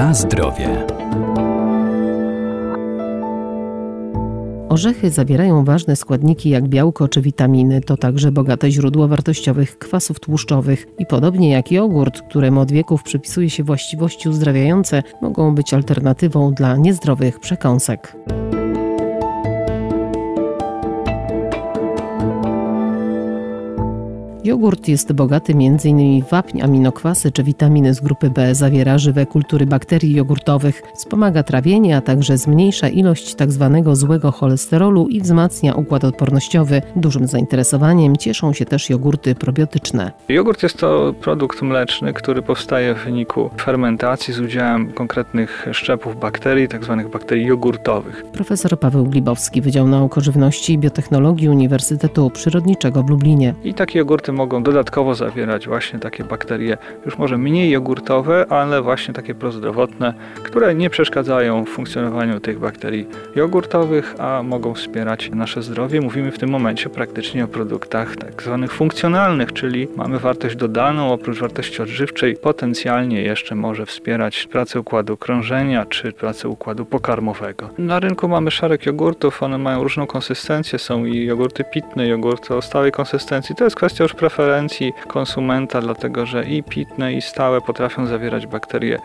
Na zdrowie. Orzechy zawierają ważne składniki jak białko czy witaminy. To także bogate źródło wartościowych kwasów tłuszczowych. I podobnie jak jogurt, któremu od wieków przypisuje się właściwości uzdrawiające, mogą być alternatywą dla niezdrowych przekąsek. Jogurt jest bogaty m.in. w wapń, aminokwasy czy witaminy z grupy B, zawiera żywe kultury bakterii jogurtowych, wspomaga trawienie, a także zmniejsza ilość tzw. Tak złego cholesterolu i wzmacnia układ odpornościowy. Dużym zainteresowaniem cieszą się też jogurty probiotyczne. Jogurt jest to produkt mleczny, który powstaje w wyniku fermentacji z udziałem konkretnych szczepów bakterii, tzw. Tak bakterii jogurtowych. Profesor Paweł Glibowski, Wydział Nauk o Żywności i Biotechnologii Uniwersytetu Przyrodniczego w Lublinie. I takie jogurty mogą dodatkowo zawierać właśnie takie bakterie, już może mniej jogurtowe, ale właśnie takie prozdrowotne, które nie przeszkadzają w funkcjonowaniu tych bakterii jogurtowych, a mogą wspierać nasze zdrowie. Mówimy w tym momencie praktycznie o produktach tak zwanych funkcjonalnych, czyli mamy wartość dodaną, oprócz wartości odżywczej, potencjalnie jeszcze może wspierać pracę układu krążenia czy pracę układu pokarmowego. Na rynku mamy szereg jogurtów, one mają różną konsystencję, są i jogurty pitne, jogurty o stałej konsystencji. To jest kwestia już preferencji konsumenta, dlatego że i pitne, i stałe potrafią zawierać bakterie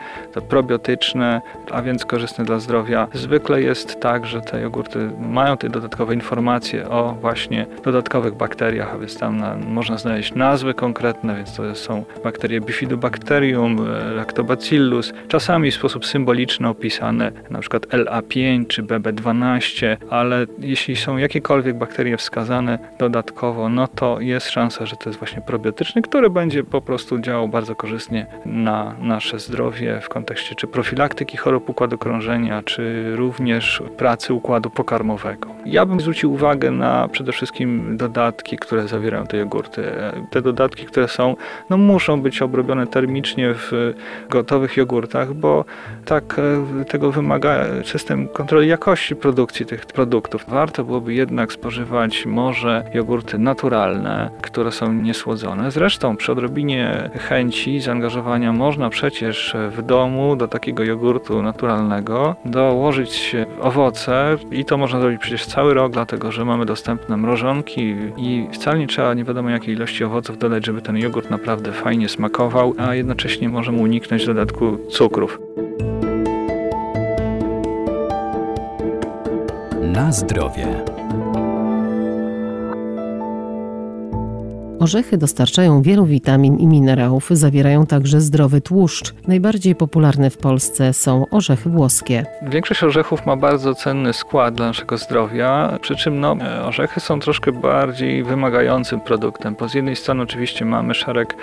probiotyczne, a więc korzystne dla zdrowia. Zwykle jest tak, że te jogurty mają te dodatkowe informacje o właśnie dodatkowych bakteriach, a więc tam na, można znaleźć nazwy konkretne, więc to są bakterie Bifidobacterium, Lactobacillus, czasami w sposób symboliczny opisane, przykład LA5 czy BB12, ale jeśli są jakiekolwiek bakterie wskazane dodatkowo, no to jest szansa, że to jest właśnie probiotyczny, który będzie po prostu działał bardzo korzystnie na nasze zdrowie w kontekście czy profilaktyki chorób układu krążenia, czy również pracy układu pokarmowego. Ja bym zwrócił uwagę na przede wszystkim dodatki, które zawierają te jogurty. Te dodatki, które są, no muszą być obrobione termicznie w gotowych jogurtach, bo tak e, tego wymaga system kontroli jakości produkcji tych produktów. Warto byłoby jednak spożywać może jogurty naturalne, które są niesłodzone. Zresztą przy odrobinie chęci, zaangażowania można przecież w domu do takiego jogurtu naturalnego dołożyć owoce i to można zrobić przecież cały rok, dlatego że mamy dostępne mrożonki i wcale nie trzeba nie wiadomo jakiej ilości owoców dodać, żeby ten jogurt naprawdę fajnie smakował, a jednocześnie możemy uniknąć dodatku cukrów. Na zdrowie. Orzechy dostarczają wielu witamin i minerałów, zawierają także zdrowy tłuszcz. Najbardziej popularne w Polsce są orzechy włoskie. Większość orzechów ma bardzo cenny skład dla naszego zdrowia, przy czym no, orzechy są troszkę bardziej wymagającym produktem. Po z jednej strony oczywiście mamy szereg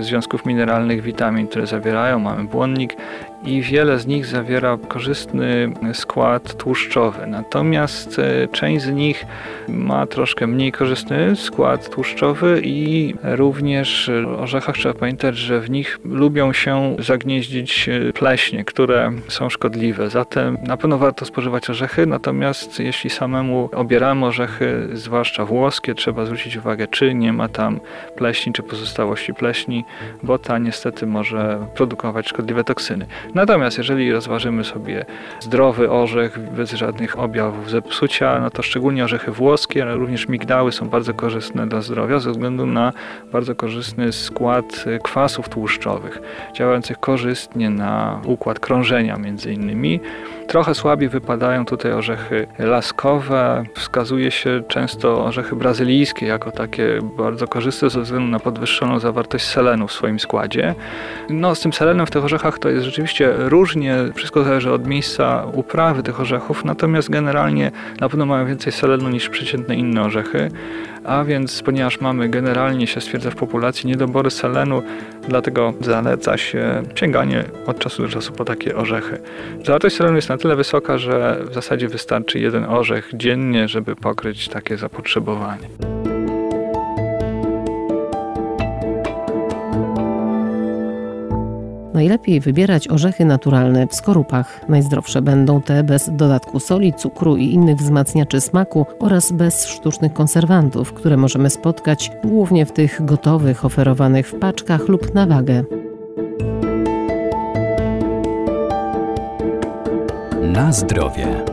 związków mineralnych, witamin, które zawierają, mamy błonnik i wiele z nich zawiera korzystny skład tłuszczowy. Natomiast e, część z nich ma troszkę mniej korzystny skład tłuszczowy i również w orzechach trzeba pamiętać, że w nich lubią się zagnieździć e, pleśnie, które są szkodliwe. Zatem na pewno warto spożywać orzechy, natomiast jeśli samemu obieramy orzechy, zwłaszcza włoskie, trzeba zwrócić uwagę, czy nie ma tam pleśni, czy pozostałości pleśni, bo ta niestety może produkować szkodliwe toksyny. Natomiast jeżeli rozważymy sobie zdrowy orzech bez żadnych objawów zepsucia, no to szczególnie orzechy włoskie, ale również migdały są bardzo korzystne dla zdrowia ze względu na bardzo korzystny skład kwasów tłuszczowych, działających korzystnie na układ krążenia między innymi. Trochę słabiej wypadają tutaj orzechy laskowe. Wskazuje się często orzechy brazylijskie jako takie bardzo korzystne ze względu na podwyższoną zawartość selenu w swoim składzie. No, z tym selenem w tych orzechach to jest rzeczywiście różnie. Wszystko zależy od miejsca uprawy tych orzechów, natomiast generalnie na pewno mają więcej selenu niż przeciętne inne orzechy. A więc, ponieważ mamy generalnie się stwierdza w populacji niedobory selenu, dlatego zaleca się sięganie od czasu do czasu po takie orzechy. Zawartość selenu jest na tyle wysoka, że w zasadzie wystarczy jeden orzech dziennie, żeby pokryć takie zapotrzebowanie. Najlepiej wybierać orzechy naturalne w skorupach. Najzdrowsze będą te bez dodatku soli, cukru i innych wzmacniaczy smaku oraz bez sztucznych konserwantów, które możemy spotkać głównie w tych gotowych, oferowanych w paczkach lub na wagę. Na zdrowie.